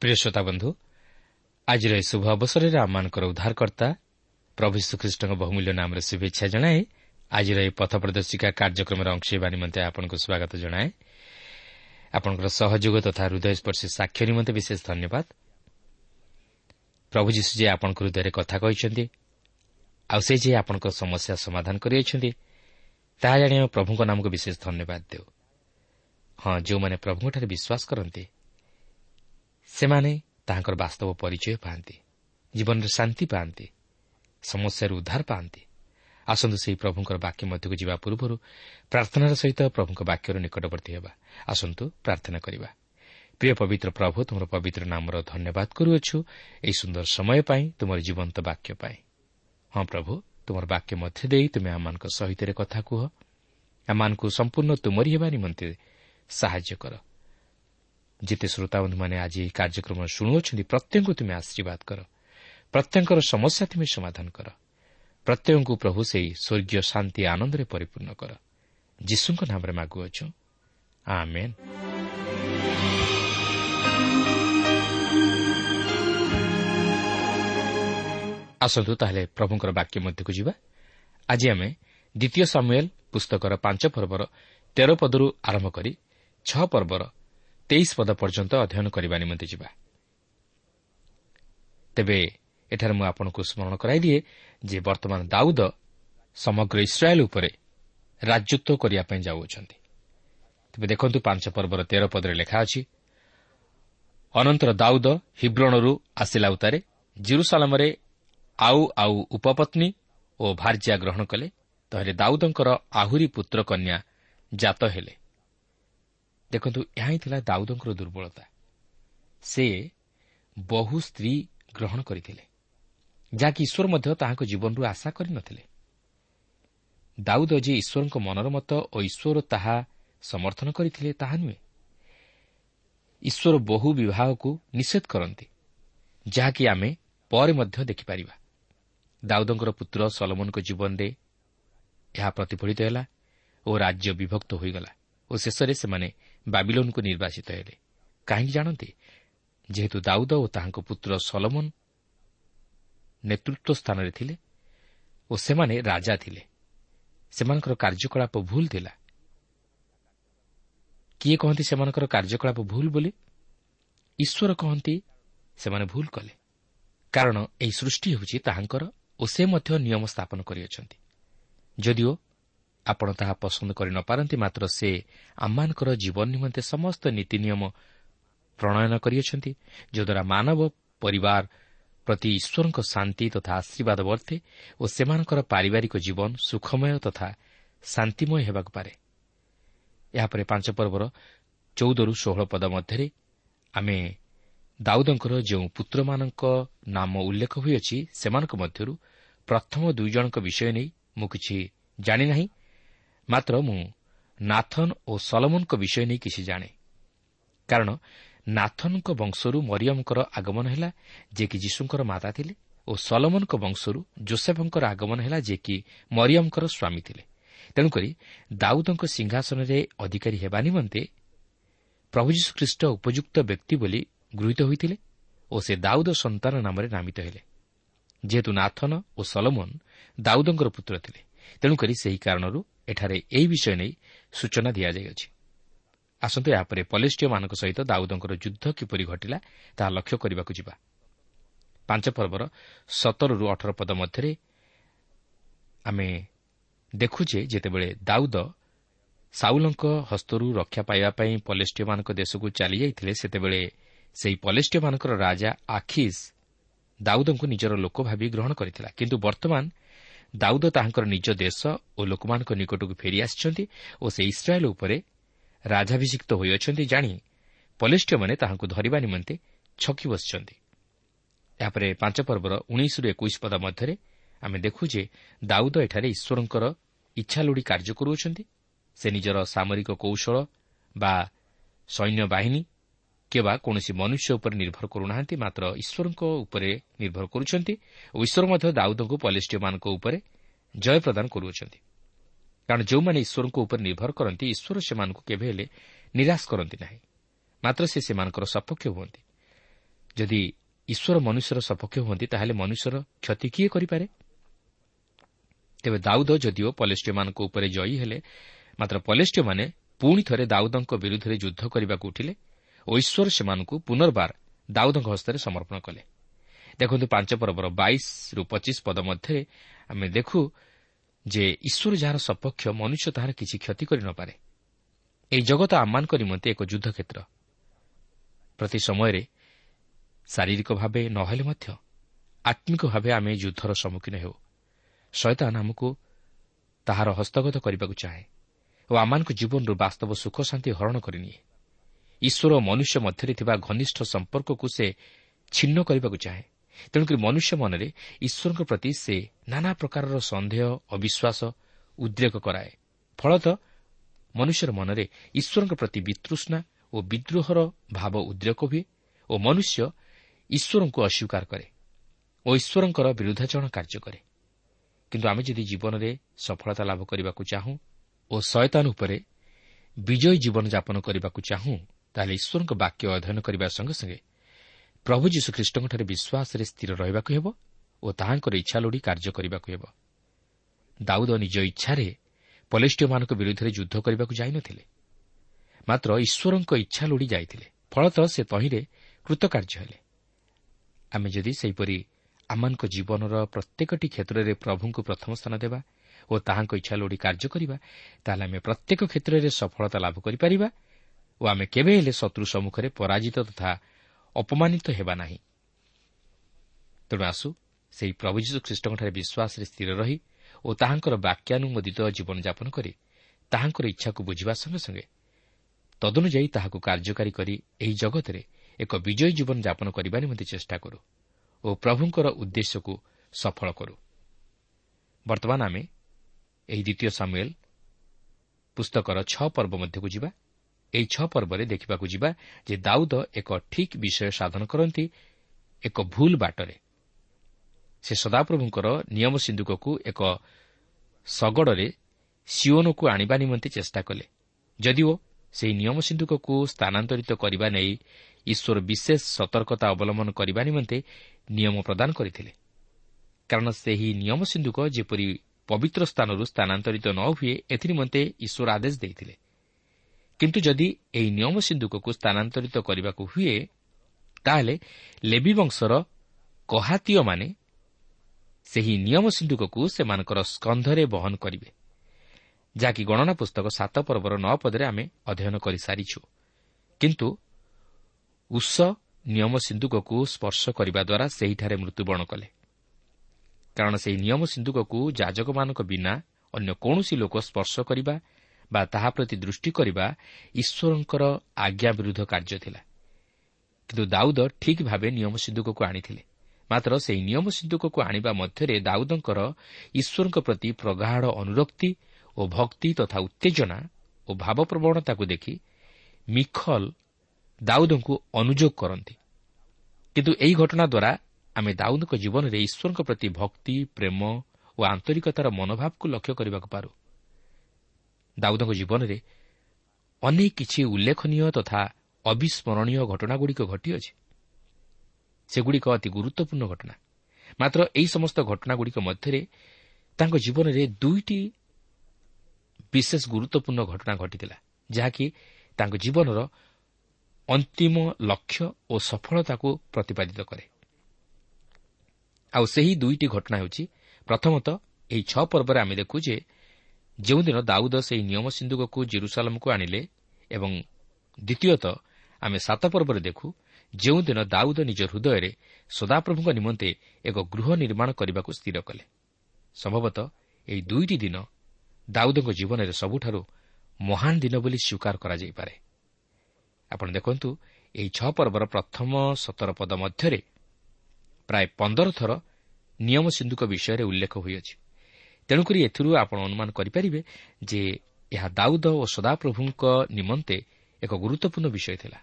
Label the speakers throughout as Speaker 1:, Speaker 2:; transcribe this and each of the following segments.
Speaker 1: ପ୍ରିୟ ଶ୍ରୋତା ବନ୍ଧୁ ଆଜିର ଏହି ଶୁଭ ଅବସରରେ ଆମମାନଙ୍କର ଉଦ୍ଧାରକର୍ତ୍ତା ପ୍ରଭୁ ଶ୍ରୀଖ୍ରୀଷ୍ଟଙ୍କ ବହୁମୂଲ୍ୟ ନାମରେ ଶୁଭେଚ୍ଛା ଜଣାଏ ଆଜିର ଏହି ପଥ ପ୍ରଦର୍ଶିକା କାର୍ଯ୍ୟକ୍ରମରେ ହେବା ନିମନ୍ତେ ଆପଣଙ୍କୁ ସ୍ୱାଗତ ଜଣାଏ। ଆପଣଙ୍କର ସହଯୋଗ ତଥା ହୃଦୟସ୍ପର୍ଶୀ ସାକ୍ଷ୍ୟ ନିମନ୍ତେ ବିଶେଷ ଧନ୍ୟବାଦ। ପ୍ରଭୁ ଯୀଶୁ ଯେ ଆପଣଙ୍କ ହୃଦୟରେ କଥା କହିଛନ୍ତି ଆଉ ସେ ଯେ ଆପଣଙ୍କ ସମସ୍ୟା ସମାଧାନ କରିଅଛନ୍ତି ତାହା ଜାଣି ଆମେ ପ୍ରଭୁଙ୍କ ନାମକୁ ବିଶେଷ ଧନ୍ୟବାଦ ଦେଉ। ହଁ ଯେଉଁମାନେ ପ୍ରଭୁଙ୍କଠାରେ ବିଶ୍ୱାସ କରନ୍ତି ସେମାନେ ତାହାଙ୍କର ବାସ୍ତବ ପରିଚୟ ପାଆନ୍ତି ଜୀବନରେ ଶାନ୍ତି ପାଆନ୍ତି ସମସ୍ୟାରୁ ଉଦ୍ଧାର ପାଆନ୍ତି। ଆସନ୍ତୁ ସେହି ପ୍ରଭୁଙ୍କର ବାକ୍ୟ ମଧ୍ୟକୁ ଯିବା ପୂର୍ବରୁ ପ୍ରାର୍ଥନାର ସହିତ ପ୍ରଭୁଙ୍କ ବାକ୍ୟର ନିକଟବର୍ତ୍ତୀ ହେବା। ଆସନ୍ତୁ ପ୍ରାର୍ଥନା କରିବା। ପ୍ରିୟ ପବିତ୍ର ପ୍ରଭୁ ତୁମର ପବିତ୍ର ନାମର ଧନ୍ୟବାଦ କରୁଅଛୁ ଏହି ସୁନ୍ଦର ସମୟ ପାଇଁ ତୁମର ଜୀବନ୍ତ ବାକ୍ୟ ପାଇଁ। ହଁ ପ୍ରଭୁ ତୁମର ବାକ୍ୟ ମଧ୍ୟ ଦେଇ ତୁମେ ଆମମାନଙ୍କ ସହିତ କଥା କୁହ। ଆମମାନଙ୍କୁ ସମ୍ପୂର୍ଣ୍ଣ ତୁମରି ହେବା ନିମନ୍ତେ ସାହାଯ୍ୟ କର। ଯେତେ ଶ୍ରୋତାବନ୍ଧୁମାନେ ଆଜି ଏହି କାର୍ଯ୍ୟକ୍ରମ ଶୁଣୁଅଛନ୍ତି ପ୍ରତ୍ୟେକଙ୍କୁ ତୁମେ ଆଶୀର୍ବାଦ କର। ପ୍ରତ୍ୟେକଙ୍କର ସମସ୍ୟା ତୁମେ ସମାଧାନ କର। ପ୍ରତ୍ୟେକଙ୍କୁ ପ୍ରଭୁ ସେହି ସ୍ୱର୍ଗୀୟ ଶାନ୍ତି ଆନନ୍ଦରେ ପରିପୂର୍ଣ୍ଣ କର। ଯୀଶୁଙ୍କ ନାମରେ ମାଗୁଅଛୁ। ଆସନ୍ତୁ ତାହେଲେ ପ୍ରଭୁଙ୍କର ବାକ୍ୟ ମଧ୍ୟକୁ ଯିବା। ଆଜି ଆମେ ଦ୍ୱିତୀୟ ସାମୁଏଲ ପୁସ୍ତକର ପାଞ୍ଚ ପର୍ବର ତେର ପଦରୁ ଆରମ୍ଭ କରି ଛଅ ପର୍ବର ତେଇଶ ପଦ ପର୍ଯ୍ୟନ୍ତ ଅଧ୍ୟୟନ କରିବା ନିମନ୍ତେ ଯିବା। ତେବେ ଏଠାରେ ମୁଁ ଆପଣଙ୍କୁ ସ୍ମରଣ କରାଇଦିଏ ଯେ ବର୍ତ୍ତମାନ ଦାଉଦ ସମଗ୍ର ଇସ୍ରାଏଲ୍ ଉପରେ ରାଜତ୍ୱ କରିବା ପାଇଁ ଯାଉଅଛନ୍ତି। ତେବେ ଦେଖନ୍ତୁ ପାଞ୍ଚ ପର୍ବର ତେର ପଦରେ ଲେଖା ଅଛି ଅନନ୍ତର ଦାଉଦ ହିବ୍ରଣରୁ ଆସିଲା ଉତ୍ତାରେ ଜିରୁସାଲାମରେ ଆଉ ଆଉ ଉପପତ୍ନୀ ଓ ଭାର୍ଯ୍ୟା ଗ୍ରହଣ କଲେ। ତାହେଲେ ଦାଉଦଙ୍କର ଆହୁରି ପୁତ୍ର କନ୍ୟା ଜାତ ହେଲେ। ଦେଖନ୍ତୁ ଏହା ହିଁ ଥିଲା ଦାଉଦଙ୍କର ଦୁର୍ବଳତା। ସେ ବହୁ ସ୍ତ୍ରୀ ଗ୍ରହଣ କରିଥିଲେ ଯାହାକି ଈଶ୍ୱର ମଧ୍ୟ ତାହାଙ୍କ ଜୀବନରୁ ଆଶା କରିନଥିଲେ। ଦାଉଦ ଯେ ଈଶ୍ୱରଙ୍କ ମନର ମତ ଓ ଈଶ୍ୱର ତାହା ସମର୍ଥନ କରିଥିଲେ ତାହା ନୁହେଁ। ଈଶ୍ୱର ବହୁ ବିବାହକୁ ନିଷେଧ କରନ୍ତି ଯାହାକି ଆମେ ପରେ ମଧ୍ୟ ଦେଖିପାରିବା। ଦାଉଦଙ୍କର ପୁତ୍ର ସଲମନଙ୍କ ଜୀବନରେ ଏହା ପ୍ରତିଫଳିତ ହେଲା ଓ ରାଜ୍ୟ ବିଭକ୍ତ ହୋଇଗଲା ଓ ଶେଷରେ ସେମାନେ ବାବିଲୋନ୍କୁ ନିର୍ବାସିତ ହେଲେ। କାହିଁକି ଜାଣନ୍ତି? ଯେହେତୁ ଦାଉଦ ଓ ତାହାଙ୍କ ପୁତ୍ର ସଲମନ ନେତୃତ୍ୱ ସ୍ଥାନରେ ଥିଲେ ଓ ସେମାନେ ରାଜା ଥିଲେ। ସେମାନଙ୍କର କାର୍ଯ୍ୟକଳାପ ଭୁଲ ଥିଲା। କିଏ କହନ୍ତି ସେମାନଙ୍କର କାର୍ଯ୍ୟକଳାପ ଭୁଲ ବୋଲି? ଈଶ୍ୱର କହନ୍ତି ସେମାନେ ଭୁଲ କଲେ। କାରଣ ଏହି ସୃଷ୍ଟି ହେଉଛି ତାହାଙ୍କର ଓ ସେ ମଧ୍ୟ ନିୟମ ସ୍ଥାପନ କରିଅଛନ୍ତି। ଯଦିଓ ଆପଣ ତାହା ପସନ୍ଦ କରିନପାରନ୍ତି ମାତ୍ର ସେ ଆମମାନଙ୍କର ଜୀବନ ନିମନ୍ତେ ସମସ୍ତ ନୀତି ନିୟମ ପ୍ରଣୟନ କରିଅଛନ୍ତି ଯଦ୍ୱାରା ମାନବ ପରିବାର ପ୍ରତି ଈଶ୍ୱରଙ୍କ ଶାନ୍ତି ତଥା ଆଶୀର୍ବାଦ ବର୍ତ୍ତେ ଓ ସେମାନଙ୍କର ପାରିବାରିକ ଜୀବନ ସୁଖମୟ ତଥା ଶାନ୍ତିମୟ ହେବାକୁ ପାରେ। ଏହାପରେ ପାଞ୍ଚ ପର୍ବର ଚଉଦରୁ ଷୋହଳ ପଦ ମଧ୍ୟରେ ଆମେ ଦାଉଦଙ୍କର ଯେଉଁ ପୁତ୍ରମାନଙ୍କ ନାମ ଉଲ୍ଲେଖ ହୋଇଅଛି ସେମାନଙ୍କ ମଧ୍ୟରୁ ପ୍ରଥମ ଦୁଇ ଜଣଙ୍କ ବିଷୟ ନେଇ ମୁଁ କିଛି ଜାଣିନାହିଁ। ମାତ୍ର ମୁଁ ନାଥନ୍ ଓ ସଲମନ୍ଙ୍କ ବିଷୟ ନେଇ କିଛି ଜାଣେ। କାରଣ ନାଥନ୍ଙ୍କ ବଂଶରୁ ମରିୟମଙ୍କର ଆଗମନ ହେଲା ଯିଏକି ଯୀଶୁଙ୍କର ମାତା ଥିଲେ ଓ ସଲମନ୍ଙ୍କ ବଂଶରୁ ଜୋସେଫଙ୍କର ଆଗମନ ହେଲା ଯିଏକି ମରିୟମଙ୍କର ସ୍ୱାମୀ ଥିଲେ। ତେଣୁକରି ଦାଉଦଙ୍କ ସିଂହାସନରେ ଅଧିକାରୀ ହେବା ନିମନ୍ତେ ପ୍ରଭୁ ଯୀଶୁଖ୍ରୀଷ୍ଟ ଉପଯୁକ୍ତ ବ୍ୟକ୍ତି ବୋଲି ଗୃହୀତ ହୋଇଥିଲେ ଓ ସେ ଦାଉଦ ସନ୍ତାନ ନାମରେ ନାମିତ ହେଲେ। ଯେହେତୁ ନାଥନ ଓ ସଲମନ୍ ଦାଉଦଙ୍କର ପୁତ୍ର ଥିଲେ। ତେଣୁକରି ସେହି କାରଣରୁ ଏଠାରେ ଏହି ବିଷୟ ନେଇ ସୂଚନା ଦିଆଯାଇଅଛି ଆସନ୍ତୁ ଏହାପରେ ପଲେଷ୍ଟିୟମାନଙ୍କ ସହିତ ଦାଉଦଙ୍କର ଯୁଦ୍ଧ କିପରି ଘଟିଲା ତାହା ଲକ୍ଷ୍ୟ କରିବାକୁ ଯିବା। ପାଞ୍ଚ ପର୍ବର ସତରରୁ ଅଠର ପଦ ମଧ୍ୟରେ ଆମେ ଦେଖୁଛେ ଯେତେବେଳେ ଦାଉଦ ସାଉଲଙ୍କ ହସ୍ତରୁ ରକ୍ଷା ପାଇବା ପାଇଁ ପଲେଷ୍ଟିୟମାନଙ୍କ ଦେଶକୁ ଚାଲିଯାଇଥିଲେ ସେତେବେଳେ ସେହି ପଲେଷ୍ଟିୟମାନଙ୍କର ରାଜା ଆଖିସ୍ ଦାଉଦଙ୍କୁ ନିଜର ଲୋକ ଭାବି ଗ୍ରହଣ କରିଥିଲା। କିନ୍ତୁ ବର୍ତ୍ତମାନ ଦାଉଦ ତାହାଙ୍କର ନିଜ ଦେଶ ଓ ଲୋକମାନଙ୍କ ନିକଟକୁ ଫେରିଆସିଛନ୍ତି ଓ ସେ ଇସ୍ରାଏଲ୍ ଉପରେ ରାଜାଭିଷିକ୍ତ ହୋଇଅଛନ୍ତି ଜାଣି ପଲିଷ୍ଟିୟମାନେ ତାହାଙ୍କୁ ଧରିବା ନିମନ୍ତେ ଛକି ବସିଛନ୍ତି। ଏହାପରେ ପାଞ୍ଚ ପର୍ବର ଉଣେଇଶରୁ ଏକୋଇଶ ପଦ ମଧ୍ୟରେ ଆମେ ଦେଖୁ ଯେ ଦାଉଦ ଏଠାରେ ଈଶ୍ୱରଙ୍କର ଇଚ୍ଛା ଲୋଡ଼ି କାର୍ଯ୍ୟ କରୁଅଛନ୍ତି। ସେ ନିଜର ସାମରିକ କୌଶଳ ବା ସୈନ୍ୟବାହିନୀ କିମ୍ବା କୌଣସି ମନୁଷ୍ୟ ଉପରେ ନିର୍ଭର କରୁନାହାନ୍ତି ମାତ୍ର ଈଶ୍ୱରଙ୍କ ଉପରେ ନିର୍ଭର କରୁଛନ୍ତି ଓ ଈଶ୍ୱର ମଧ୍ୟ ଦାଉଦଙ୍କୁ ପଲିଷ୍ଟିୟମାନଙ୍କ ଉପରେ ଜୟ ପ୍ରଦାନ କରୁଅଛନ୍ତି। କାରଣ ଯେଉଁମାନେ ଈଶ୍ୱରଙ୍କ ଉପରେ ନିର୍ଭର କରନ୍ତି ଈଶ୍ୱର ସେମାନଙ୍କୁ କେବେ ହେଲେ ନିରାଶ କରନ୍ତି ନାହିଁ। ମାତ୍ର ସେ ସେମାନଙ୍କର ସପକ୍ଷ ହୁଅନ୍ତି। ଯଦି ଈଶ୍ୱର ମନୁଷ୍ୟର ସପକ୍ଷ ହୁଅନ୍ତି ତାହେଲେ ମନୁଷ୍ୟର କ୍ଷତି କିଏ କରିପାରେ? ତେବେ ଦାଉଦ ଯଦିଓ ପଲେଷ୍ଟିୟମାନଙ୍କ ଉପରେ ଜୟୀ ହେଲେ ମାତ୍ର ପଲେଷ୍ଟିୟମାନେ ପୁଣି ଥରେ ଦାଉଦଙ୍କ ବିରୁଦ୍ଧରେ ଯୁଦ୍ଧ କରିବାକୁ ଉଠିଲେ ଓ ଈଶ୍ୱର ସେମାନଙ୍କୁ ପୁନର୍ବାର ଦାଉଦଙ୍କ ହସ୍ତରେ ସମର୍ପଣ କଲେ। ଦେଖନ୍ତୁ ପାଞ୍ଚ ପର୍ବର ବାଇଶରୁ ପଚିଶ ପଦ ମଧ୍ୟରେ ଆମେ ଦେଖୁ ଯେ ଈଶ୍ୱର ଯାହାର ସପକ୍ଷ ମନୁଷ୍ୟ ତାହାର କିଛି କ୍ଷତି କରିନପାରେ ଏହି ଜଗତ ଆମମାନଙ୍କ ନିମନ୍ତେ ଏକ ଯୁଦ୍ଧକ୍ଷେତ୍ର। ପ୍ରତି ସମୟରେ ଶାରୀରିକ ଭାବେ ନ ହେଲେ ମଧ୍ୟ ଆତ୍ମିକ ଭାବେ ଆମେ ଯୁଦ୍ଧର ସମ୍ମୁଖୀନ ହେଉ। ଶୈତାନ ଆମକୁ ତାହାର ହସ୍ତଗତ କରିବାକୁ ଚାହେଁ ଓ ଆମମାନଙ୍କ ଜୀବନରୁ ବାସ୍ତବ ସୁଖ ଶାନ୍ତି ହରଣ କରିନିଏ। ଈଶ୍ୱର ଓ ମନୁଷ୍ୟ ମଧ୍ୟରେ ଥିବା ଘନିଷ୍ଠ ସମ୍ପର୍କକୁ ସେ ଛିନ୍ନ କରିବାକୁ ଚାହେଁ। ତେଣୁକରି ମନୁଷ୍ୟ ମନରେ ଈଶ୍ୱରଙ୍କ ପ୍ରତି ସେ ନାନା ପ୍ରକାରର ସନ୍ଦେହ ଅବିଶ୍ୱାସ ଉଦ୍ରେକ କରାଏ। ଫଳତଃ ମନୁଷ୍ୟର ମନରେ ଈଶ୍ୱରଙ୍କ ପ୍ରତି ବିତୃଷ୍ଣା ଓ ବିଦ୍ରୋହର ଭାବ ଉଦ୍ରେକ ହୁଏ ଓ ମନୁଷ୍ୟ ଈଶ୍ୱରଙ୍କୁ ଅସ୍ୱୀକାର କରେ ଓ ଈଶ୍ୱରଙ୍କର ବିରୁଦ୍ଧାଚରଣ କାର୍ଯ୍ୟ କରେ। କିନ୍ତୁ ଆମେ ଯଦି ଜୀବନରେ ସଫଳତା ଲାଭ କରିବାକୁ ଚାହୁଁ ଓ ଶୟତାନ ଉପରେ ବିଜୟୀ ଜୀବନଯାପନ କରିବାକୁ ଚାହୁଁ ତାହେଲେ ଈଶ୍ୱରଙ୍କ ବାକ୍ୟ ଅଧ୍ୟୟନ କରିବା ସଙ୍ଗେ ସଙ୍ଗେ ପ୍ରଭୁ ଯୀଶୁଖ୍ରୀଷ୍ଟଙ୍କଠାରେ ବିଶ୍ୱାସରେ ସ୍ଥିର ରହିବାକୁ ହେବ ଓ ତାହାଙ୍କର ଇଚ୍ଛା ଲୋଡ଼ି କାର୍ଯ୍ୟ କରିବାକୁ ହେବ। ଦାଉଦ ନିଜ ଇଚ୍ଛାରେ ପଲେଷ୍ଟିୟମାନଙ୍କ ବିରୁଦ୍ଧରେ ଯୁଦ୍ଧ କରିବାକୁ ଯାଇନଥିଲେ। ମାତ୍ର ଈଶ୍ୱରଙ୍କ ଇଚ୍ଛା ଲୋଡ଼ି ଯାଇଥିଲେ। ଫଳତଃ ସେ ତହିଁରେ କୃତକାର୍ଯ୍ୟ ହେଲେ। ଆମେ ଯଦି ସେହିପରି ଆମମାନଙ୍କ ଜୀବନର ପ୍ରତ୍ୟେକଟି କ୍ଷେତ୍ରରେ ପ୍ରଭୁଙ୍କୁ ପ୍ରଥମ ସ୍ଥାନ ଦେବା ଓ ତାହାଙ୍କ ଇଚ୍ଛା ଲୋଡ଼ି କାର୍ଯ୍ୟ କରିବା ତାହେଲେ ଆମେ ପ୍ରତ୍ୟେକ କ୍ଷେତ୍ରରେ ସଫଳତା ଲାଭ କରିପାରିବା ଓ ଆମେ କେବେ ହେଲେ ଶତ୍ରୁ ସମ୍ମୁଖରେ ପରାଜିତ ତଥା ଅପମାନିତ ହେବା ନାହିଁ। ତେଣୁ ଆସୁ ସେହି ପ୍ରଭୁ ଯୀଶୁ ଖ୍ରୀଷ୍ଟଙ୍କଠାରେ ବିଶ୍ୱାସରେ ସ୍ଥିର ରହି ଓ ତାହାଙ୍କର ବାକ୍ୟାନୁମୋଦିତ ଜୀବନଯାପନ କରି ତାହାଙ୍କର ଇଚ୍ଛାକୁ ବୁଝିବା ସଙ୍ଗେ ସଙ୍ଗେ ତଦନୁଯାୟୀ ତାହାକୁ କାର୍ଯ୍ୟକାରୀ କରି ଏହି ଜଗତରେ ଏକ ବିଜୟୀ ଜୀବନଯାପନ କରିବା ନିମନ୍ତେ ଚେଷ୍ଟା କରୁ ଓ ପ୍ରଭୁଙ୍କର ଉଦ୍ଦେଶ୍ୟକୁ ସଫଳ କରୁ। ବର୍ତ୍ତମାନ ଆମେ ଏହି ଦ୍ୱିତୀୟ ସାମୁଏଲ ପୁସ୍ତକର ଛଅ ପର୍ବ ମଧ୍ୟକୁ ଯିବା। ଏହି ଛଅ ପର୍ବରେ ଦେଖିବାକୁ ଯିବା ଯେ ଦାଉଦ ଏକ ଠିକ୍ ବିଷୟ ସାଧନ କରନ୍ତି ଏକ ଭୁଲ ବାଟରେ। ସେ ସଦାପ୍ରଭୁଙ୍କର ନିୟମ ସିନ୍ଧୁକକୁ ଏକ ଶଗଡ଼ରେ ସିଓନକୁ ଆଣିବା ନିମନ୍ତେ ଚେଷ୍ଟା କଲେ। ଯଦିଓ ସେହି ନିୟମ ସିନ୍ଧୁକକୁ ସ୍ଥାନାନ୍ତରିତ କରିବା ନେଇ ଈଶ୍ୱର ବିଶେଷ ସତର୍କତା ଅବଲମ୍ବନ କରିବା ନିମନ୍ତେ ନିୟମ ପ୍ରଦାନ କରିଥିଲେ। କାରଣ ସେହି ନିୟମ ସିନ୍ଧୁକ ଯେପରି ପବିତ୍ର ସ୍ଥାନରୁ ସ୍ଥାନାନ୍ତରିତ ନ ହୁଏ ଏଥିନିମନ୍ତେ ଈଶ୍ୱର ଆଦେଶ ଦେଇଥିଲେ। କିନ୍ତୁ ଯଦି ଏହି ନିୟମ ସିନ୍ଧୁକକୁ ସ୍ଥାନାନ୍ତରିତ କରିବାକୁ ହୁଏ ତାହେଲେ ଲେବି ବଂଶର କହାତୀୟମାନେ ସେହି ନିୟମ ସିନ୍ଧୁକକୁ ସେମାନଙ୍କର ସ୍କନ୍ଧରେ ବହନ କରିବେ ଯାହାକି ଗଣନା ପୁସ୍ତକ ସାତ ପର୍ବର ନଅ ପଦରେ ଆମେ ଅଧ୍ୟୟନ କରିସାରିଛୁ କିନ୍ତୁ ଉଷ ନିୟମ ସିନ୍ଧୁକକୁ ସ୍ପର୍ଶ କରିବା ଦ୍ୱାରା ସେହିଠାରେ ମୃତ୍ୟୁବରଣ କଲେ କାରଣ ସେହି ନିୟମ ସିନ୍ଧୁକକୁ ଯାଜକମାନଙ୍କ ବିନା ଅନ୍ୟ କୌଣସି ଲୋକ ସ୍ପର୍ଶ କରିବା ବା ତାହା ପ୍ରତି ଦୃଷ୍ଟି କରିବା ଈଶ୍ୱରଙ୍କର ଆଜ୍ଞା ବିରୁଦ୍ଧ କାର୍ଯ୍ୟ ଥିଲା। କିନ୍ତୁ ଦାଉଦ ଠିକ୍ ଭାବେ ନିୟମ ସିନ୍ଧୁକକୁ ଆଣିଥିଲେ। ମାତ୍ର ସେହି ନିୟମ ସିନ୍ଧୁକକୁ ଆଣିବା ମଧ୍ୟରେ ଦାଉଦଙ୍କର ଈଶ୍ୱରଙ୍କ ପ୍ରତି ପ୍ରଗାଢ଼ ଅନୁରକ୍ତି ଓ ଭକ୍ତି ତଥା ଉତ୍ତେଜନା ଓ ଭାବପ୍ରବଣତାକୁ ଦେଖି ମିଖଲ ଦାଉଦଙ୍କୁ ଅନୁଯୋଗ କରନ୍ତି। କିନ୍ତୁ ଏହି ଘଟଣା ଦ୍ୱାରା ଆମେ ଦାଉଦଙ୍କ ଜୀବନରେ ଈଶ୍ୱରଙ୍କ ପ୍ରତି ଭକ୍ତି ପ୍ରେମ ଓ ଆନ୍ତରିକତାର ମନୋଭାବକୁ ଲକ୍ଷ୍ୟ କରିବାକୁ ପାରୁ। ଦାଉଦଙ୍କ ଜୀବନରେ ଅନେକ କିଛି ଉଲ୍ଲେଖନୀୟ ତଥା ଅବିସ୍ମରଣୀୟ ଘଟଣାଗୁଡ଼ିକ ଘଟିଅଛି। ସେଗୁଡ଼ିକ ଅତି ଗୁରୁତ୍ୱପୂର୍ଣ୍ଣ ଘଟଣା। ମାତ୍ର ଏହି ସମସ୍ତ ଘଟଣାଗୁଡ଼ିକ ମଧ୍ୟରେ ତାଙ୍କ ଜୀବନରେ ଦୁଇଟି ବିଶେଷ ଗୁରୁତ୍ୱପୂର୍ଣ୍ଣ ଘଟଣା ଘଟିଥିଲା ଯାହାକି ତାଙ୍କ ଜୀବନର ଅନ୍ତିମ ଲକ୍ଷ୍ୟ ଓ ସଫଳତାକୁ ପ୍ରତିପାଦିତ କରେ। ଆଉ ସେହି ଦୁଇଟି ଘଟଣା ହେଉଛି ପ୍ରଥମତଃ ଏହି ଛଅ ପର୍ବରେ ଆମେ ଦେଖୁ ଯେ ଯେଉଁଦିନ ଦାଉଦ ସେହି ନିୟମ ସିନ୍ଧୁକକୁ ଜିରୁସାଲମକୁ ଆଣିଲେ ଏବଂ ଦ୍ୱିତୀୟତଃ ଆମେ ସାତ ପର୍ବରେ ଦେଖୁ ଯେଉଁଦିନ ଦାଉଦ ନିଜ ହୃଦୟରେ ସଦାପ୍ରଭୁଙ୍କ ନିମନ୍ତେ ଏକ ଗୃହ ନିର୍ମାଣ କରିବାକୁ ସ୍ଥିର କଲେ। ସମ୍ଭବତଃ ଏହି ଦୁଇଟି ଦିନ ଦାଉଦଙ୍କ ଜୀବନରେ ସବୁଠାରୁ ମହାନ ଦିନ ବୋଲି ସ୍ୱୀକାର କରାଯାଇପାରେ। ଆପଣ ଦେଖନ୍ତୁ ଏହି ଛଅ ପର୍ବର ପ୍ରଥମ ସତର ପଦ ମଧ୍ୟରେ ପ୍ରାୟ ପନ୍ଦର ଥର ନିୟମ ସିନ୍ଧୁକ ବିଷୟରେ ଉଲ୍ଲେଖ ହୋଇଅଛି। ତେଣୁକରି ଏଥିରୁ ଆପଣ ଅନୁମାନ କରିପାରିବେ ଯେ ଏହା ଦାଉଦ ଓ ସଦାପ୍ରଭୁଙ୍କ ନିମନ୍ତେ ଏକ ଗୁରୁତ୍ୱପୂର୍ଣ୍ଣ ବିଷୟ ଥିଲା।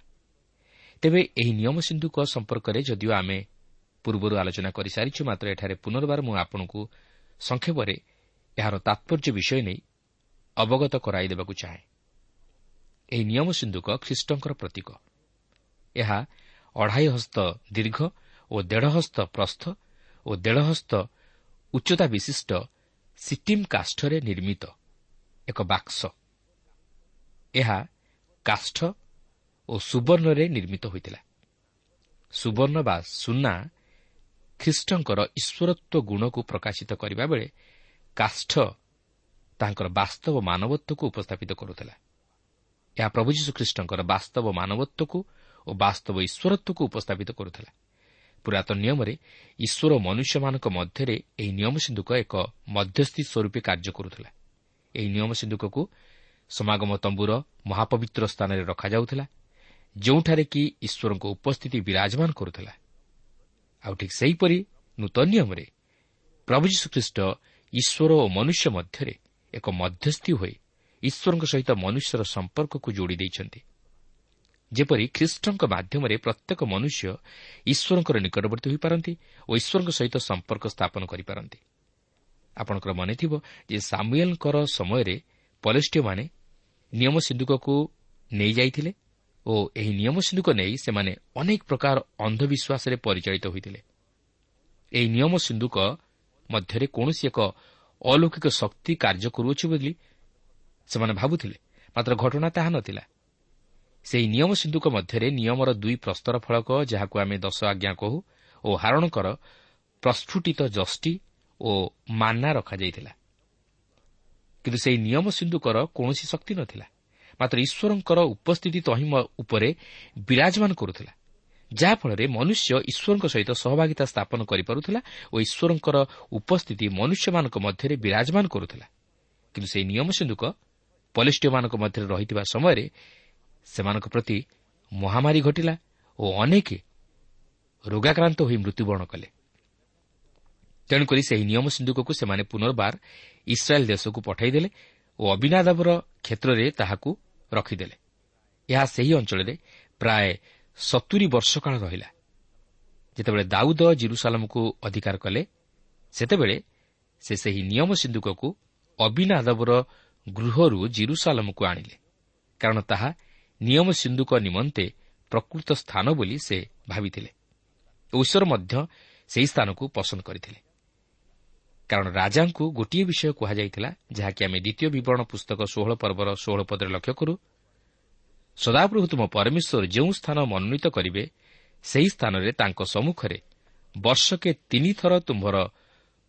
Speaker 1: ତେବେ ଏହି ନିୟମ ସିନ୍ଧୁକ ସମ୍ପର୍କରେ ଯଦିଓ ଆମେ ପୂର୍ବରୁ ଆଲୋଚନା କରିସାରିଛୁ ମାତ୍ର ଏଠାରେ ପୁନର୍ବାର ମୁଁ ଆପଣଙ୍କୁ ସଂକ୍ଷେପରେ ଏହାର ତାତ୍ପର୍ଯ୍ୟ ବିଷୟ ନେଇ ଅବଗତ କରାଇଦେବାକୁ ଚାହେଁ। ଏହି ନିୟମ ସିନ୍ଧୁକ ଖ୍ରୀଷ୍ଟଙ୍କର ପ୍ରତୀକ। ଏହା ଅଢ଼ାଇ ହସ୍ତ ଦୀର୍ଘ ଓ ଦେଢ଼ ହସ୍ତ ପ୍ରସ୍ଥ ଓ ଦେଢ଼ ହସ୍ତ ଉଚ୍ଚତା ବିଶିଷ୍ଟ ସିଟିମ୍ କାଷ୍ଠରେ ନିର୍ମିତ ଏକ ବାକ୍ସ। ଏହା କାଷ୍ଠ ଓ ସୁବର୍ଣ୍ଣରେ ନିର୍ମିତ ହୋଇଥିଲା। ସୁବର୍ଣ୍ଣ ବା ସୁନା ଖ୍ରୀଷ୍ଟଙ୍କର ଈଶ୍ୱରତ୍ୱ ଗୁଣକୁ ପ୍ରକାଶିତ କରିବା ବେଳେ କାଷ୍ଠ ତାଙ୍କର ବାସ୍ତବ ମାନବତ୍ୱକୁ ଉପସ୍ଥାପିତ କରୁଥିଲା। ଏହା ପ୍ରଭୁ ଯୀଶୁଖ୍ରୀଷ୍ଟଙ୍କର ବାସ୍ତବ ମାନବତ୍ୱକୁ ଓ ବାସ୍ତବ ଈଶ୍ୱରତ୍ୱକୁ ଉପସ୍ଥାପିତ କରୁଥିଲା। ପୁରାତନ ନିୟମରେ ଈଶ୍ୱର ମନୁଷ୍ୟମାନଙ୍କ ମଧ୍ୟରେ ଏହି ନିୟମ ସିନ୍ଧୁକ ଏକ ମଧ୍ୟସ୍ଥି ସ୍ୱରୂପେ କାର୍ଯ୍ୟ କରୁଥିଲା। ଏହି ନିୟମ ସିନ୍ଧୁକକୁ ସମାଗମ ତମ୍ବୁର ମହାପବିତ୍ର ସ୍ଥାନରେ ରଖାଯାଉଥିଲା ଯେଉଁଠାରେ କି ଈଶ୍ୱରଙ୍କ ଉପସ୍ଥିତି ବିରାଜମାନ କରୁଥିଲା। ଆଉ ଠିକ୍ ସେହିପରି ନୂତନ ନିୟମରେ ପ୍ରଭୁ ଯୀଶୁଖ୍ରୀଷ୍ଟ ଈଶ୍ୱର ଓ ମନୁଷ୍ୟ ମଧ୍ୟରେ ଏକ ମଧ୍ୟସ୍ଥି ହୋଇ ଈଶ୍ୱରଙ୍କ ସହିତ ମନୁଷ୍ୟର ସମ୍ପର୍କକୁ ଯୋଡ଼ି ଦେଇଛନ୍ତି। ଯେପରି ଖ୍ରୀଷ୍ଟଙ୍କ ମାଧ୍ୟମରେ ପ୍ରତ୍ୟେକ ମନୁଷ୍ୟ ଈଶ୍ୱରଙ୍କର ନିକଟବର୍ତ୍ତୀ ହୋଇପାରନ୍ତି ଓ ଈଶ୍ୱରଙ୍କ ସହିତ ସମ୍ପର୍କ ସ୍ଥାପନ କରିପାରନ୍ତି। ଆପଣଙ୍କର ମନେଥିବ ଯେ ସାମୁଏଲ୍ଙ୍କର ସମୟରେ ପଲେଷ୍ଟିୟମାନେ ନିୟମ ସିନ୍ଧୁକକୁ ନେଇଯାଇଥିଲେ ଓ ଏହି ନିୟମ ସିନ୍ଧୁକ ନେଇ ସେମାନେ ଅନେକ ପ୍ରକାର ଅନ୍ଧବିଶ୍ୱାସରେ ପରିଚାଳିତ ହୋଇଥିଲେ। ଏହି ନିୟମ ସିନ୍ଧୁକ ମଧ୍ୟରେ କୌଣସି ଏକ ଅଲୌକିକ ଶକ୍ତି କାର୍ଯ୍ୟ କରୁଅଛି ବୋଲି ସେମାନେ ଭାବୁଥିଲେ ମାତ୍ର ଘଟଣା ତାହା ନଥିଲା। ସେହି ନିୟମ ସିନ୍ଧୁକ ମଧ୍ୟରେ ନିୟମର ଦୁଇ ପ୍ରସ୍ତର ଫଳକ ଯାହାକୁ ଆମେ ଦଶ ଆଜ୍ଞା କହୁ ଓ ହାରଣଙ୍କର ପ୍ରସ୍ଫୁଟିତ ଜଷ୍ଟି ଓ ମାନା ରଖାଯାଇଥିଲା। କିନ୍ତୁ ସେହି ନିୟମ ସିନ୍ଧୁକର କୌଣସି ଶକ୍ତି ନଥିଲା। ମାତ୍ର ଈଶ୍ୱରଙ୍କର ଉପସ୍ଥିତି ତହିଁ ଉପରେ ବିରାଜମାନ କରୁଥିଲା। ଯାହାଫଳରେ ମନୁଷ୍ୟ ଈଶ୍ୱରଙ୍କ ସହିତ ସହଭାଗିତା ସ୍ଥାପନ କରିପାରୁଥିଲା ଓ ଈଶ୍ୱରଙ୍କର ଉପସ୍ଥିତି ମନୁଷ୍ୟମାନଙ୍କ ମଧ୍ୟରେ ବିରାଜମାନ କରୁଥିଲା। କିନ୍ତୁ ସେହି ନିୟମ ସିନ୍ଧୁକ ପଲିଷ୍ଟିୟମାନଙ୍କ ମଧ୍ୟରେ ରହିଥିବା ସମୟରେ ସେମାନଙ୍କ ପ୍ରତି ମହାମାରୀ ଘଟିଲା ଓ ଅନେକ ରୋଗାକ୍ରାନ୍ତ ହୋଇ ମୃତ୍ୟୁବରଣ କଲେ। ତେଣୁକରି ସେହି ନିୟମ ସିନ୍ଧୁକକୁ ସେମାନେ ପୁନର୍ବାର ଇସ୍ରାଏଲ୍ ଦେଶକୁ ପଠାଇଦେଲେ ଓ ଅବିନାଦାବର କ୍ଷେତ୍ରରେ ତାହାକୁ ରଖିଦେଲେ। ଏହା ସେହି ଅଞ୍ଚଳରେ ପ୍ରାୟ ସତୁରି ବର୍ଷ କାଳ ରହିଲା। ଯେତେବେଳେ ଦାଉଦ ଜିରୁସାଲମକୁ ଅଧିକାର କଲେ ସେତେବେଳେ ସେ ସେହି ନିୟମ ସିନ୍ଧୁକକୁ ଅବିନାଦବର ଗୃହରୁ ଜିରୁସାଲମକୁ ଆଣିଲେ। କାରଣ ତାହା ନିୟମ ସିନ୍ଧୁକ ନିମନ୍ତେ ପ୍ରକୃତ ସ୍ଥାନ ବୋଲି ସେ ଭାବିଥିଲେ ଈଶ୍ୱର ମଧ୍ୟ ସେହି ସ୍ଥାନକୁ ପସନ୍ଦ କରିଥିଲେ। କାରଣ ରାଜାଙ୍କୁ ଗୋଟିଏ ବିଷୟ କୁହାଯାଇଥିଲା ଯାହାକି ଆମେ ଦ୍ୱିତୀୟ ବିବରଣ ପୁସ୍ତକ ଷୋହଳ ପର୍ବର ଷୋହଳ ପଦରେ ଲକ୍ଷ୍ୟ କରୁ। ସଦାପ୍ରଭୁ ତୁମ ପରମେଶ୍ୱର ଯେଉଁ ସ୍ଥାନ ମନୋନୀତ କରିବେ ସେହି ସ୍ଥାନରେ ତାଙ୍କ ସମ୍ମୁଖରେ ବର୍ଷକେ ତିନିଥର ତୁମ୍ଭର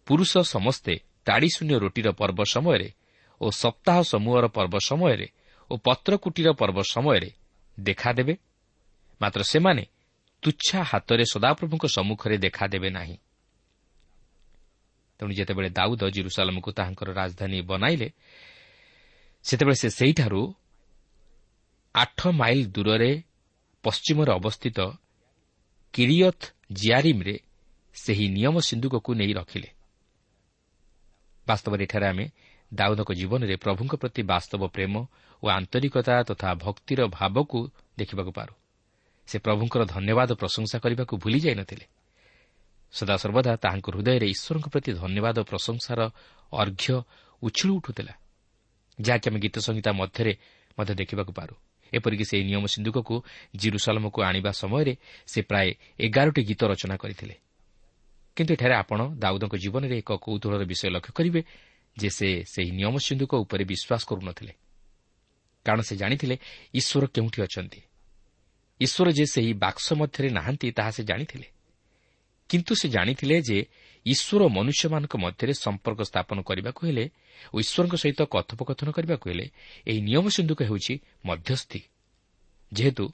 Speaker 1: ପୁରୁଷ ସମସ୍ତେ ତାଡ଼ିଶୂନ୍ୟ ରୁଟିର ପର୍ବ ସମୟରେ ଓ ସପ୍ତାହ ସମୂହର ପର୍ବ ସମୟରେ ଓ ପତ୍ରକୁଟିର ପର୍ବ ସମୟରେ ଦେଖାଦେବେ। ମାତ୍ର ସେମାନେ ତୁଚ୍ଛା ହାତରେ ସଦାପ୍ରଭୁଙ୍କ ସମ୍ମୁଖରେ ଦେଖାଦେବେ ନାହିଁ। ତେଣୁ ଯେତେବେଳେ ଦାଉଦ ଜିରୁସାଲମକୁ ତାହାଙ୍କର ରାଜଧାନୀ ବନାଇଲେ ସେତେବେଳେ ସେ ସେହିଠାରୁ ଆଠ ମାଇଲ ଦୂରରେ ପଶ୍ଚିମରେ ଅବସ୍ଥିତ କିରିୟଥ୍ ଜିଆରିମ୍ରେ ସେହି ନିୟମ ସିନ୍ଧୁକକୁ ନେଇ ରଖିଲେ। ବାସ୍ତବରେ ଏଠାରେ ଆମେ ଦାଉଦଙ୍କ ଜୀବନରେ ପ୍ରଭୁଙ୍କ ପ୍ରତି ବାସ୍ତବ ପ୍ରେମ ଓ ଆନ୍ତରିକତା ତଥା ଭକ୍ତିର ଭାବକୁ ଦେଖିବାକୁ ପାରୁ। ସେ ପ୍ରଭୁଙ୍କର ଧନ୍ୟବାଦ ପ୍ରଶଂସା କରିବାକୁ ଭୁଲି ଯାଇନଥିଲେ। ସଦାସର୍ବଦା ତାହାଙ୍କ ହୃଦୟରେ ଈଶ୍ୱରଙ୍କ ପ୍ରତି ଧନ୍ୟବାଦ ଓ ପ୍ରଶଂସାର ଅର୍ଘ୍ୟ ଉଛୁଳୁ ଉଠୁଥିଲା ଯାହାକି ଆମେ ଗୀତ ସଂହିତା ମଧ୍ୟରେ ମଧ୍ୟ ଦେଖିବାକୁ ପାରୁ। ଏପରିକି ସେହି ନିୟମ ସିନ୍ଧୁକକୁ ଜିରୁସାଲମକୁ ଆଣିବା ସମୟରେ ସେ ପ୍ରାୟ ଏଗାରଟି ଗୀତ ରଚନା କରିଥିଲେ। କିନ୍ତୁ ଏଠାରେ ଆପଣ ଦାଉଦଙ୍କ ଜୀବନରେ ଏକ କୌତୁହଳର ବିଷୟ ଲକ୍ଷ୍ୟ କରିବେ ଯେ ସେ ସେହି ନିୟମ ସିନ୍ଧୁକ ଉପରେ ବିଶ୍ୱାସ କରୁନଥିଲେ। କାରଣ ସେ ଜାଣିଥିଲେ ଈଶ୍ୱର କେଉଁଠି ଅଛନ୍ତି। ଈଶ୍ୱର ଯେ ସେହି ବାକ୍ସ ମଧ୍ୟରେ ନାହାନ୍ତି ତାହା ସେ ଜାଣିଥିଲେ। କିନ୍ତୁ ସେ ଜାଣିଥିଲେ ଯେ ଈଶ୍ୱର ମନୁଷ୍ୟମାନଙ୍କ ମଧ୍ୟରେ ସମ୍ପର୍କ ସ୍ଥାପନ କରିବାକୁ ହେଲେ ଓ ଈଶ୍ୱରଙ୍କ ସହିତ କଥୋପକଥନ କରିବାକୁ ହେଲେ ଏହି ନିୟମ ସିନ୍ଧୁକ ହେଉଛି ମଧ୍ୟସ୍ଥି। ଯେହେତୁ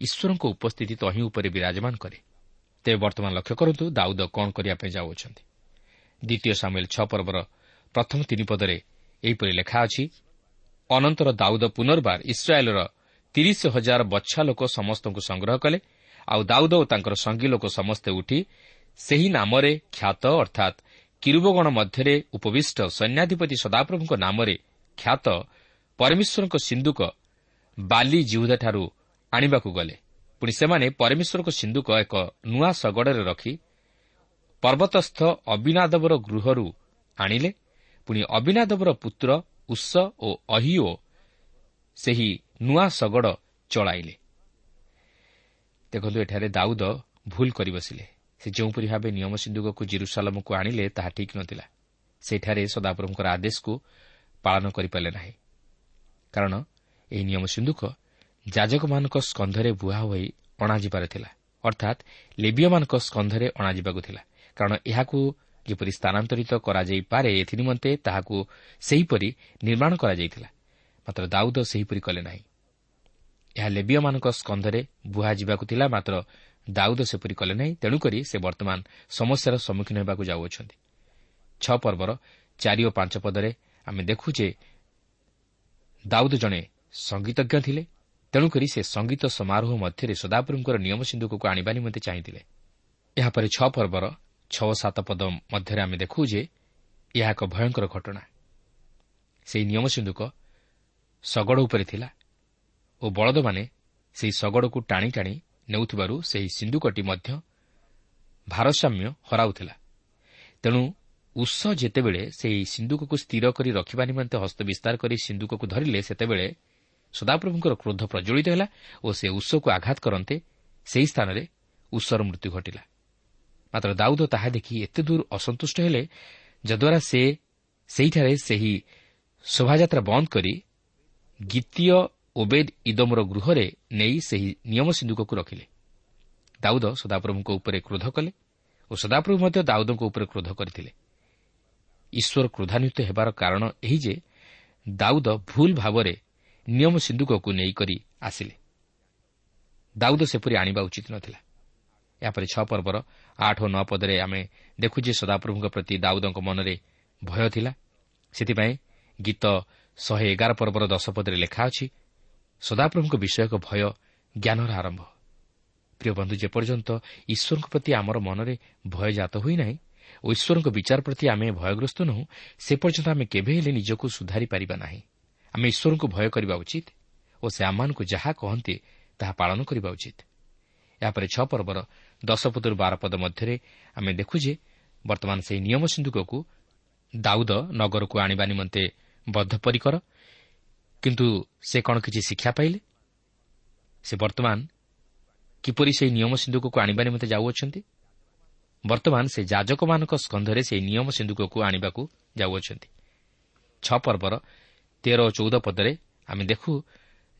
Speaker 1: ଈଶ୍ୱରଙ୍କ ଉପସ୍ଥିତି ତହିଁ ଉପରେ ବିରାଜମାନ କରେ। ତେବେ ବର୍ତ୍ତମାନ ଲକ୍ଷ୍ୟ କରନ୍ତୁ ଦାଉଦ କ'ଣ କରିବା ପାଇଁ ଯାଉଅଛନ୍ତି। ଦ୍ୱିତୀୟ ସାମିଲ ଛଅ ପର୍ବର ପ୍ରଥମ ତିନି ପଦରେ ଏହିପରି ଲେଖା ଅଛି ଅନନ୍ତର ଦାଉଦ ପୁନର୍ବାର ଇସ୍ରାଏଲ୍ର ତିରିଶ ହଜାର ବଛା ଲୋକ ସମସ୍ତଙ୍କୁ ସଂଗ୍ରହ କଲେ ଆଉ ଦାଉଦ ଓ ତାଙ୍କର ସଙ୍ଗୀ ଲୋକ ସମସ୍ତେ ଉଠି ସେହି ନାମରେ ଖ୍ୟାତ ଅର୍ଥାତ୍ କିରୁବଗଣ ମଧ୍ୟରେ ଉପବିଷ୍ଟ ସୈନ୍ୟାଧିପତି ସଦାପ୍ରଭୁଙ୍କ ନାମରେ ଖ୍ୟାତ ପରମେଶ୍ୱରଙ୍କ ସିନ୍ଧୁକ ବାଲି ଜିହୁଦାଠାରୁ ଆଣିବାକୁ ଗଲେ। ପୁଣି ସେମାନେ ପରମେଶ୍ୱରଙ୍କ ସିନ୍ଧୁକ ଏକ ନୂଆ ଶଗଡ଼ରେ ରଖି ପର୍ବତସ୍ଥ ଅବିନାଦବର ଗୃହରୁ ଆଣିଲେ ପୁଣି ଅବିନାଦବର ପୁତ୍ର ଉତ୍ସ ଓ ଅହିଓ ସେହି ନୂଆ ଶଗଡ଼ ଚଳାଇଲେ। ଦେଖନ୍ତୁ ଏଠାରେ ଦାଉଦ ଭୁଲ କରି ବସିଲେ। ସେ ଯେଉଁପରି ଭାବେ ନିୟମ ସିନ୍ଧୁକକୁ ଜିରୁସାଲମକୁ ଆଣିଲେ ତାହା ଠିକ୍ ନଥିଲା। ସେଠାରେ ସଦାପ୍ରଭୁଙ୍କର ଆଦେଶକୁ ପାଳନ କରିପାରିଲେ ନାହିଁ। କାରଣ ଏହି ନିୟମ ସିନ୍ଧୁକ ଯାଜକମାନଙ୍କ ସ୍କନ୍ଧରେ ବୁହା ହୋଇ ଅଣାଯିବାର ଥିଲା। ଅର୍ଥାତ୍ ଲେବିୟମାନଙ୍କ ସ୍କନ୍ଧରେ ଅଣାଯିବାକୁ ଥିଲା। କାରଣ ଏହାକୁ ଯେପରି ସ୍ଥାନାନ୍ତରିତ କରାଯାଇପାରେ ଏଥିନିମନ୍ତେ ତାହାକୁ ସେହିପରି ନିର୍ମାଣ କରାଯାଇଥିଲା। ମାତ୍ର ଦାଉଦ ସେହିପରି କଲେ ନାହିଁ। ଏହା ଲେବିୟମାନଙ୍କ ସ୍କନ୍ଧରେ ବୁହାଯିବାକୁ ଥିଲା ମାତ୍ର ଦାଉଦ ସେପରି କଲେ ନାହିଁ ତେଣୁକରି ସେ ବର୍ତ୍ତମାନ ସମସ୍ୟାର ସମ୍ମୁଖୀନ ହେବାକୁ ଯାଉଅଛନ୍ତି। ଛଅ ପର୍ବର ଚାରି ଓ ପାଞ୍ଚ ପଦରେ ଆମେ ଦେଖୁ ଯେ ଦାଉଦ ଜଣେ ସଙ୍ଗୀତଜ୍ଞ ଥିଲେ ତେଣୁକରି ସେ ସଙ୍ଗୀତ ସମାରୋହ ମଧ୍ୟରେ ସଦାପୁରଙ୍କର ନିୟମ ସିନ୍ଧୁକକୁ ଆଣିବା ନିମନ୍ତେ ଚାହିଁଥିଲେ। ଏହାପରେ ଛଅ ପର୍ବର ଛଅ ସାତ ପଦ ମଧ୍ୟରେ ଆମେ ଦେଖୁ ଯେ ଏହା ଏକ ଭୟଙ୍କର ଘଟଣା। ସେହି ନିୟମ ସିନ୍ଧୁକ ଶଗଡ଼ ଉପରେ ଥିଲା ଓ ବଳଦମାନେ ସେହି ଶଗଡ଼କୁ ଟାଣି ଟାଣି ନେଉଥିବାରୁ ସେହି ସିନ୍ଧୁକଟି ମଧ୍ୟ ଭାରସାମ୍ୟ ହରାଉଥିଲା। ତେଣୁ ଉଷ ଯେତେବେଳେ ସେହି ସିନ୍ଧୁକକୁ ସ୍ଥିର କରି ରଖିବା ନିମନ୍ତେ ହସ୍ତ ବିସ୍ତାର କରି ସିନ୍ଧୁକକୁ ଧରିଲେ ସେତେବେଳେ ସଦାପ୍ରଭୁଙ୍କର କ୍ରୋଧ ପ୍ରଜ୍ୱଳିତ ହେଲା ଓ ସେ ଉଷକୁ ଆଘାତ କରନ୍ତେ ସେହି ସ୍ଥାନରେ ଉଷର ମୃତ୍ୟୁ ଘଟିଲା। ମାତ୍ର ଦାଉଦ ତାହା ଦେଖି ଏତେ ଦୂର ଅସନ୍ତୁଷ୍ଟ ହେଲେ ଯଦ୍ୱାରା ସେ ସେହିଠାରେ ସେହି ଶୋଭାଯାତ୍ରା ବନ୍ଦ କରି ଗୀତୀୟ ଓବେଦ ଇଦମର ଗୃହରେ ନେଇ ସେହି ନିୟମ ସିନ୍ଧୁକକୁ ରଖିଲେ। ଦାଉଦ ସଦାପ୍ରଭୁଙ୍କ ଉପରେ କ୍ରୋଧ କଲେ ଓ ସଦାପ୍ରଭୁ ମଧ୍ୟ ଦାଉଦଙ୍କ ଉପରେ କ୍ରୋଧ କରିଥିଲେ। ଈଶ୍ୱର କ୍ରୋଧାନ୍ୱିତ ହେବାର କାରଣ ଏହି ଯେ ଦାଉଦ ଭୁଲ ଭାବରେ ନିୟମ ସିନ୍ଧୁକକୁ ନେଇକରି ଆସିଲେ। ଦାଉଦ ସେପରି ଆଣିବା ଉଚିତ ନଥିଲା। ଏହାପରେ ଛଅ ପର୍ବର ଆଠ ଓ ନଅ ପଦରେ ଆମେ ଦେଖୁ ଯେ ସଦାପ୍ରଭୁଙ୍କ ପ୍ରତି ଦାଉଦଙ୍କ ମନରେ ଭୟ ଥିଲା। ସେଥିପାଇଁ ଗୀତ ଶହେ ଏଗାର ପର୍ବର ଦଶ ପଦରେ ଲେଖା ଅଛି ସଦାପ୍ରଭୁଙ୍କ ବିଷୟ ଏକ ଭୟ ଜ୍ଞାନର ଆରମ୍ଭ। ପ୍ରିୟ ବନ୍ଧୁ ଯେପର୍ଯ୍ୟନ୍ତ ଈଶ୍ୱରଙ୍କ ପ୍ରତି ଆମର ମନରେ ଭୟ ଜାତ ହୋଇନାହିଁ ଓ ଈଶ୍ୱରଙ୍କ ବିଚାର ପ୍ରତି ଆମେ ଭୟଗ୍ରସ୍ତ ନୁହେଁ ସେ ପର୍ଯ୍ୟନ୍ତ ଆମେ କେବେ ହେଲେ ନିଜକୁ ସୁଧାରି ପାରିବା ନାହିଁ। ଆମେ ଈଶ୍ୱରଙ୍କୁ ଭୟ କରିବା ଉଚିତ ଓ ସେ ଆମମାନଙ୍କୁ ଯାହା କହନ୍ତି ତାହା ପାଳନ କରିବା ଉଚିତ। ଏହାପରେ ଛଅ ପର୍ବର ଦଶ ପଦରୁ ବାର ପଦ ମଧ୍ୟରେ ଆମେ ଦେଖୁ ଯେ ବର୍ତ୍ତମାନ ସେହି ନିୟମ ସିନ୍ଧୁକକୁ ଦାଉଦ ନଗରକୁ ଆଣିବା ନିମନ୍ତେ ବଦ୍ଧପରିକର। କିନ୍ତୁ ସେ କ'ଣ କିଛି ଶିକ୍ଷା ପାଇଲେ? ସେ ବର୍ତ୍ତମାନ କିପରି ସେହି ନିୟମ ସିନ୍ଧୁକକୁ ଆଣିବା ନିମନ୍ତେ ଯାଉଅଛନ୍ତି? ବର୍ତ୍ତମାନ ସେ ଯାଜକମାନଙ୍କ ସ୍କନ୍ଧରେ ସେହି ନିୟମ ସିନ୍ଧୁକକୁ ଆଣିବାକୁ ଯାଉଅଛନ୍ତି। ଛଅ ପର୍ବର ତେର ଓ ଚଉଦ ପଦରେ ଆମେ ଦେଖୁ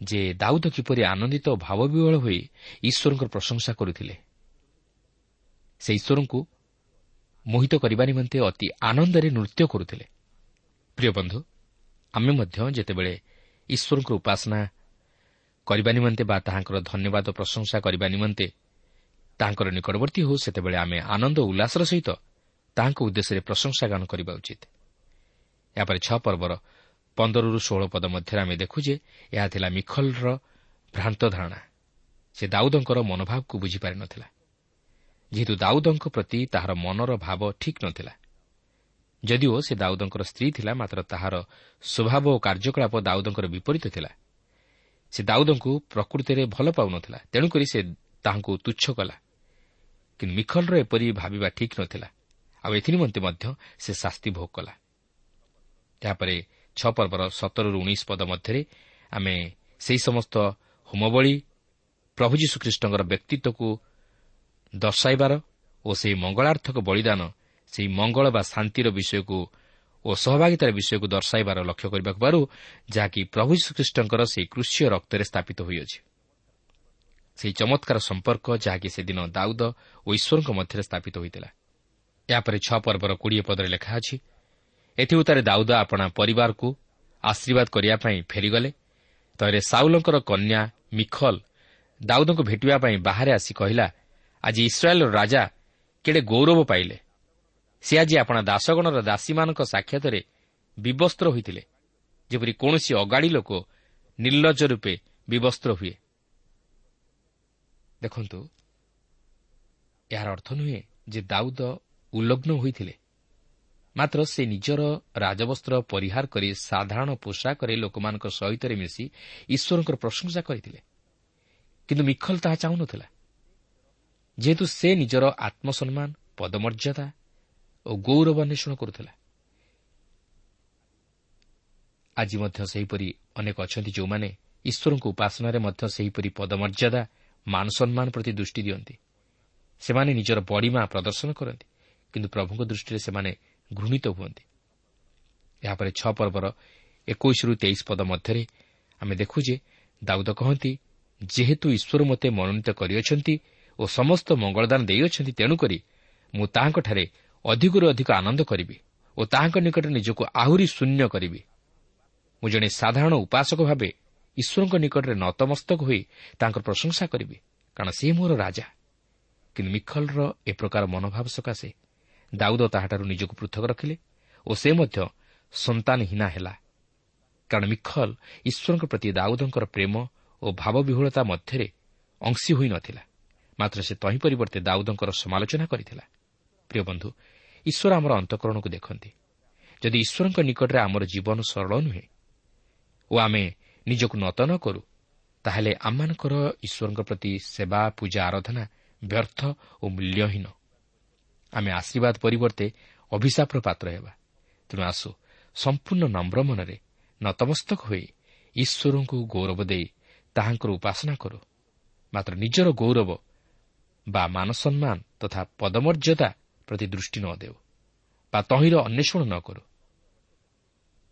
Speaker 1: ଯେ ଦାଉଦ କିପରି ଆନନ୍ଦିତ ଓ ଭାବବିହଳ ହୋଇ ଈଶ୍ୱରଙ୍କର ପ୍ରଶଂସା କରୁଥିଲେ। ସେ ଈଶ୍ୱରଙ୍କୁ ମୋହିତ କରିବା ନିମନ୍ତେ ଅତି ଆନନ୍ଦରେ ନୃତ୍ୟ କରୁଥିଲେ। ପ୍ରିୟ ବନ୍ଧୁ ଆମେ ମଧ୍ୟ ଯେତେବେଳେ ଈଶ୍ୱରଙ୍କର ଉପାସନା କରିବା ନିମନ୍ତେ ବା ତାହାଙ୍କର ଧନ୍ୟବାଦ ପ୍ରଶଂସା କରିବା ନିମନ୍ତେ ତାହାଙ୍କର ନିକଟବର୍ତ୍ତୀ ହେଉ ସେତେବେଳେ ଆମେ ଆନନ୍ଦ ଉଲ୍ଲାସର ସହିତ ତାହାଙ୍କ ଉଦ୍ଦେଶ୍ୟରେ ପ୍ରଶଂସା ଗାନ କରିବା ଉଚିତ। ଏହାପରେ ଛଅ ପର୍ବର ପନ୍ଦରରୁ ଷୋହଳ ପଦ ମଧ୍ୟରେ ଆମେ ଦେଖୁ ଯେ ଏହା ଥିଲା ମିଖଲର ଭ୍ରାନ୍ତ ଧାରଣା ସେ ଦାଉଦଙ୍କର ମନୋଭାବକୁ ବୁଝିପାରିନଥିଲା। ଯେହେତୁ ଦାଉଦଙ୍କ ପ୍ରତି ତାହାର ମନର ଭାବ ଠିକ୍ ନଥିଲା। ଯଦିଓ ସେ ଦାଉଦଙ୍କର ସ୍ତ୍ରୀ ଥିଲା ମାତ୍ର ତାହାର ସ୍ୱଭାବ ଓ କାର୍ଯ୍ୟକଳାପ ଦାଉଦଙ୍କର ବିପରୀତ ଥିଲା। ସେ ଦାଉଦଙ୍କୁ ପ୍ରକୃତିରେ ଭଲ ପାଉନଥିଲା ତେଣୁକରି ସେ ତାହାଙ୍କୁ ତୁଚ୍ଛ କଲା। କିନ୍ତୁ ମିଖଲର ଏପରି ଭାବିବା ଠିକ୍ ନଥିଲା। ଆଉ ଏଥିନିମନ୍ତେ ମଧ୍ୟ ସେ ଶାସ୍ତି ଭୋଗ କଲା। ଏହାପରେ ଛଅ ପର୍ବର ସତରରୁ ଉଣେଇଶ ପଦ ମଧ୍ୟରେ ଆମେ ସେହି ସମସ୍ତ ହୋମବଳୀ ପ୍ରଭୁ ଯୀଶୁଖ୍ରୀଷ୍ଟଙ୍କର ବ୍ୟକ୍ତିତ୍ୱକୁ ଦର୍ଶାଇବାର ଓ ସେହି ମଙ୍ଗଳାର୍ଥକ ବଳିଦାନ ସେହି ମଙ୍ଗଳ ବା ଶାନ୍ତିର ବିଷୟକୁ ଓ ସହଭାଗିତାର ବିଷୟକୁ ଦର୍ଶାଇବାର ଲକ୍ଷ୍ୟ କରିବାକୁ ପାରୁ ଯାହାକି ପ୍ରଭୁ ଯୀଶୁଖ୍ରୀଷ୍ଟଙ୍କର ସେହି କୃଷିୟ ରକ୍ତରେ ସ୍ଥାପିତ ହୋଇଅଛି। ସେହି ଚମତ୍କାର ସମ୍ପର୍କ ଯାହାକି ସେଦିନ ଦାଉଦ ଓ ଈଶ୍ୱରଙ୍କ ମଧ୍ୟରେ ସ୍ଥାପିତ ହୋଇଥିଲା। ଏହାପରେ ଛଅ ପର୍ବର କୋଡ଼ିଏ ପଦରେ ଲେଖା ଅଛି ଏଥିଉତ୍ତାରେ ଦାଉଦ ଆପଣା ପରିବାରକୁ ଆଶୀର୍ବାଦ କରିବା ପାଇଁ ଫେରିଗଲେ। ତହିଁରେ ସାଉଲଙ୍କର କନ୍ୟା ମିଖଲ ଦାଉଦଙ୍କୁ ଭେଟିବା ପାଇଁ ବାହାରେ ଆସି କହିଲା ଆଜି ଇସ୍ରାଏଲ୍ର ରାଜା କେଡ଼େ ଗୌରବ ପାଇଲେ? ସେ ଆଜି ଆପଣା ଦାସଗଣର ଦାସୀମାନଙ୍କ ସାକ୍ଷାତରେ ବିବସ୍ତ୍ର ହୋଇଥିଲେ ଯେପରି କୌଣସି ଅଗାଡ଼ି ଲୋକ ନିର୍ଲଜ ରୂପେ ବିବସ୍ତ୍ର ହୁଏ। ଦେଖନ୍ତୁ ଏହାର ଅର୍ଥ ନୁହେଁ ଯେ ଦାଉଦ ଉଲ୍ଲଗ୍ନ ହୋଇଥିଲେ ମାତ୍ର ସେ ନିଜର ରାଜବସ୍ତ୍ର ପରିହାର କରି ସାଧାରଣ ପୋଷାକରେ ଲୋକମାନଙ୍କ ସହିତ ମିଶି ଈଶ୍ୱରଙ୍କର ପ୍ରଶଂସା କରିଥିଲେ। କିନ୍ତୁ ମିଖଲ ତାହା ଚାହୁଁନଥିଲା। ଯେହେତୁ ସେ ନିଜର ଆତ୍ମସମ୍ମାନ ପଦମର୍ଯ୍ୟାଦା ଓ ଗୌରବ ଅନ୍ୱେଷଣ କରୁଥିଲା। ଆଜି ମଧ୍ୟ ସେହିପରି ଅନେକ ଅଛନ୍ତି ଯେଉଁମାନେ ଈଶ୍ୱରଙ୍କ ଉପାସନାରେ ମଧ୍ୟ ସେହିପରି ପଦମର୍ଯ୍ୟାଦା ମାନ ସମ୍ମାନ ପ୍ରତି ଦୃଷ୍ଟି ଦିଅନ୍ତି। ସେମାନେ ନିଜର ବଡ଼ିମା ପ୍ରଦର୍ଶନ କରନ୍ତି କିନ୍ତୁ ପ୍ରଭୁଙ୍କ ଦୃଷ୍ଟିରେ ସେମାନେ ଘୃଣିତ ହୁଅନ୍ତି। ଏହାପରେ ଛଅ ପର୍ବର ଏକୋଇଶରୁ ତେଇଶ ପଦ ମଧ୍ୟରେ ଆମେ ଦେଖୁ ଯେ ଦାଉଦ କହନ୍ତି ଯେହେତୁ ଈଶ୍ୱର ମୋତେ ମନୋନୀତ କରିଅଛନ୍ତି ଓ ସମସ୍ତ ମଙ୍ଗଳଦାନ ଦେଇଅଛନ୍ତି ତେଣୁକରି ମୁଁ ତାହାଙ୍କଠାରେ ଅଧିକରୁ ଅଧିକ ଆନନ୍ଦ କରିବି ଓ ତାହାଙ୍କ ନିକଟରେ ନିଜକୁ ଆହୁରି ଶୂନ୍ୟ କରିବି। ମୁଁ ଜଣେ ସାଧାରଣ ଉପାସକ ଭାବେ ଈଶ୍ୱରଙ୍କ ନିକଟରେ ନତମସ୍ତକ ହୋଇ ତାଙ୍କର ପ୍ରଶଂସା କରିବି କାରଣ ସେ ମୋର ରାଜା। କିନ୍ତୁ ମିଖଲର ଏ ପ୍ରକାର ମନୋଭାବ ସକାଶେ ଦାଉଦ ତାହାଠାରୁ ନିଜକୁ ପୃଥକ ରଖିଲେ ଓ ସେ ମଧ୍ୟ ସନ୍ତାନହୀନା ହେଲା। କାରଣ ମିଖଲ ଈଶ୍ୱରଙ୍କ ପ୍ରତି ଦାଉଦଙ୍କର ପ୍ରେମ ଓ ଭାବବିହୁଳତା ମଧ୍ୟରେ ଅଂଶୀ ହୋଇନଥିଲା ମାତ୍ର ସେ ତହିଁ ପରିବର୍ତ୍ତେ ଦାଉଦଙ୍କର ସମାଲୋଚନା କରିଥିଲା। ପ୍ରିୟ ବନ୍ଧୁ ଈଶ୍ୱର ଆମର ଅନ୍ତଃକରଣକୁ ଦେଖନ୍ତି। ଯଦି ଈଶ୍ୱରଙ୍କ ନିକଟରେ ଆମର ଜୀବନ ସରଳ ନୁହେଁ ଓ ଆମେ ନିଜକୁ ନତ ନ କରୁ ତାହେଲେ ଆମମାନଙ୍କର ଈଶ୍ୱରଙ୍କ ପ୍ରତି ସେବା ପୂଜା ଆରାଧନା ବ୍ୟର୍ଥ ଓ ମୂଲ୍ୟହୀନ। ଆମେ ଆଶୀର୍ବାଦ ପରିବର୍ତ୍ତେ ଅଭିଶାପର ପାତ୍ର ହେବା। ତେଣୁ ଆସୁ ସମ୍ପୂର୍ଣ୍ଣ ନମ୍ର ମନରେ ନତମସ୍ତକ ହୋଇ ଈଶ୍ୱରଙ୍କୁ ଗୌରବ ଦେଇ ତାହାଙ୍କର ଉପାସନା କରୁ। ମାତ୍ର ନିଜର ଗୌରବ ବା ମାନସମ୍ମାନ ତଥା ପଦମର୍ଯ୍ୟାଦା ପ୍ରତି ଦୃଷ୍ଟି ନ ଦେଉ ବା ତହିଁର ଅନ୍ୱେଷଣ ନ କରୁ।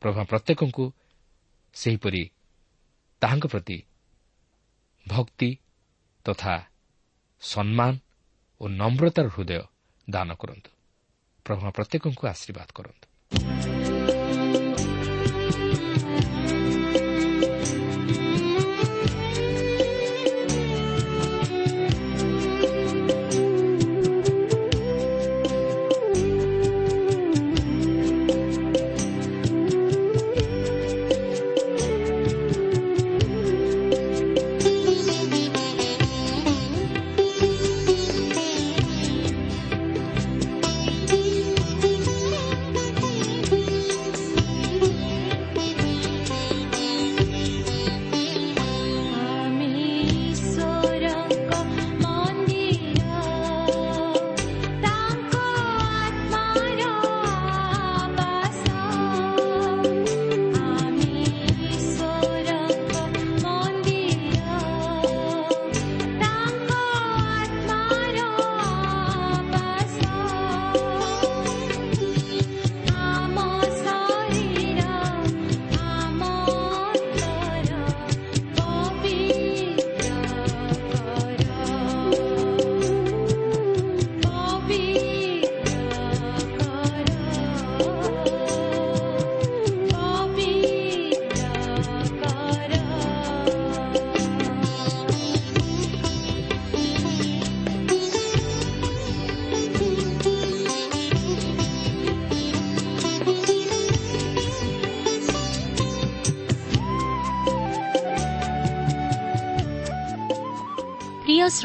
Speaker 1: ପ୍ରଭା ପ୍ରତ୍ୟେକଙ୍କୁ ସେହିପରି ତାହାଙ୍କ ପ୍ରତି ଭକ୍ତି ତଥା ସମ୍ମାନ ଓ ନମ୍ରତାର ହୃଦୟ ଦାନ କରନ୍ତୁ। ପ୍ରଭା ପ୍ରତ୍ୟେକଙ୍କୁ ଆଶୀର୍ବାଦ କରନ୍ତୁ।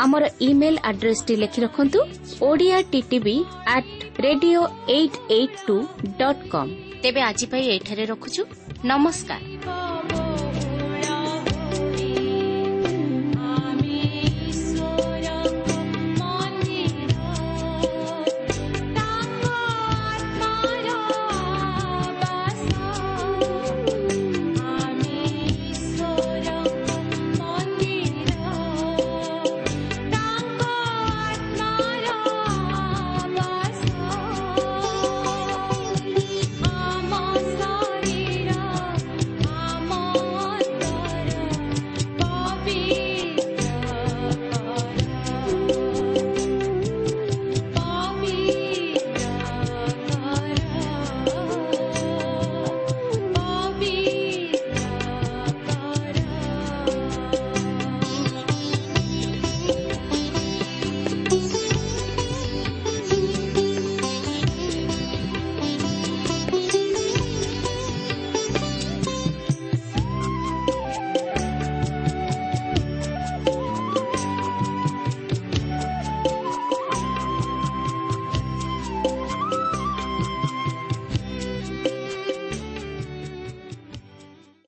Speaker 2: আমার ইমেল আড্রেসটি লিখে রাখন্তু Odia TTV at radio eight eight two dot com তেবে আজ এঠারে রখুছু নমস্কার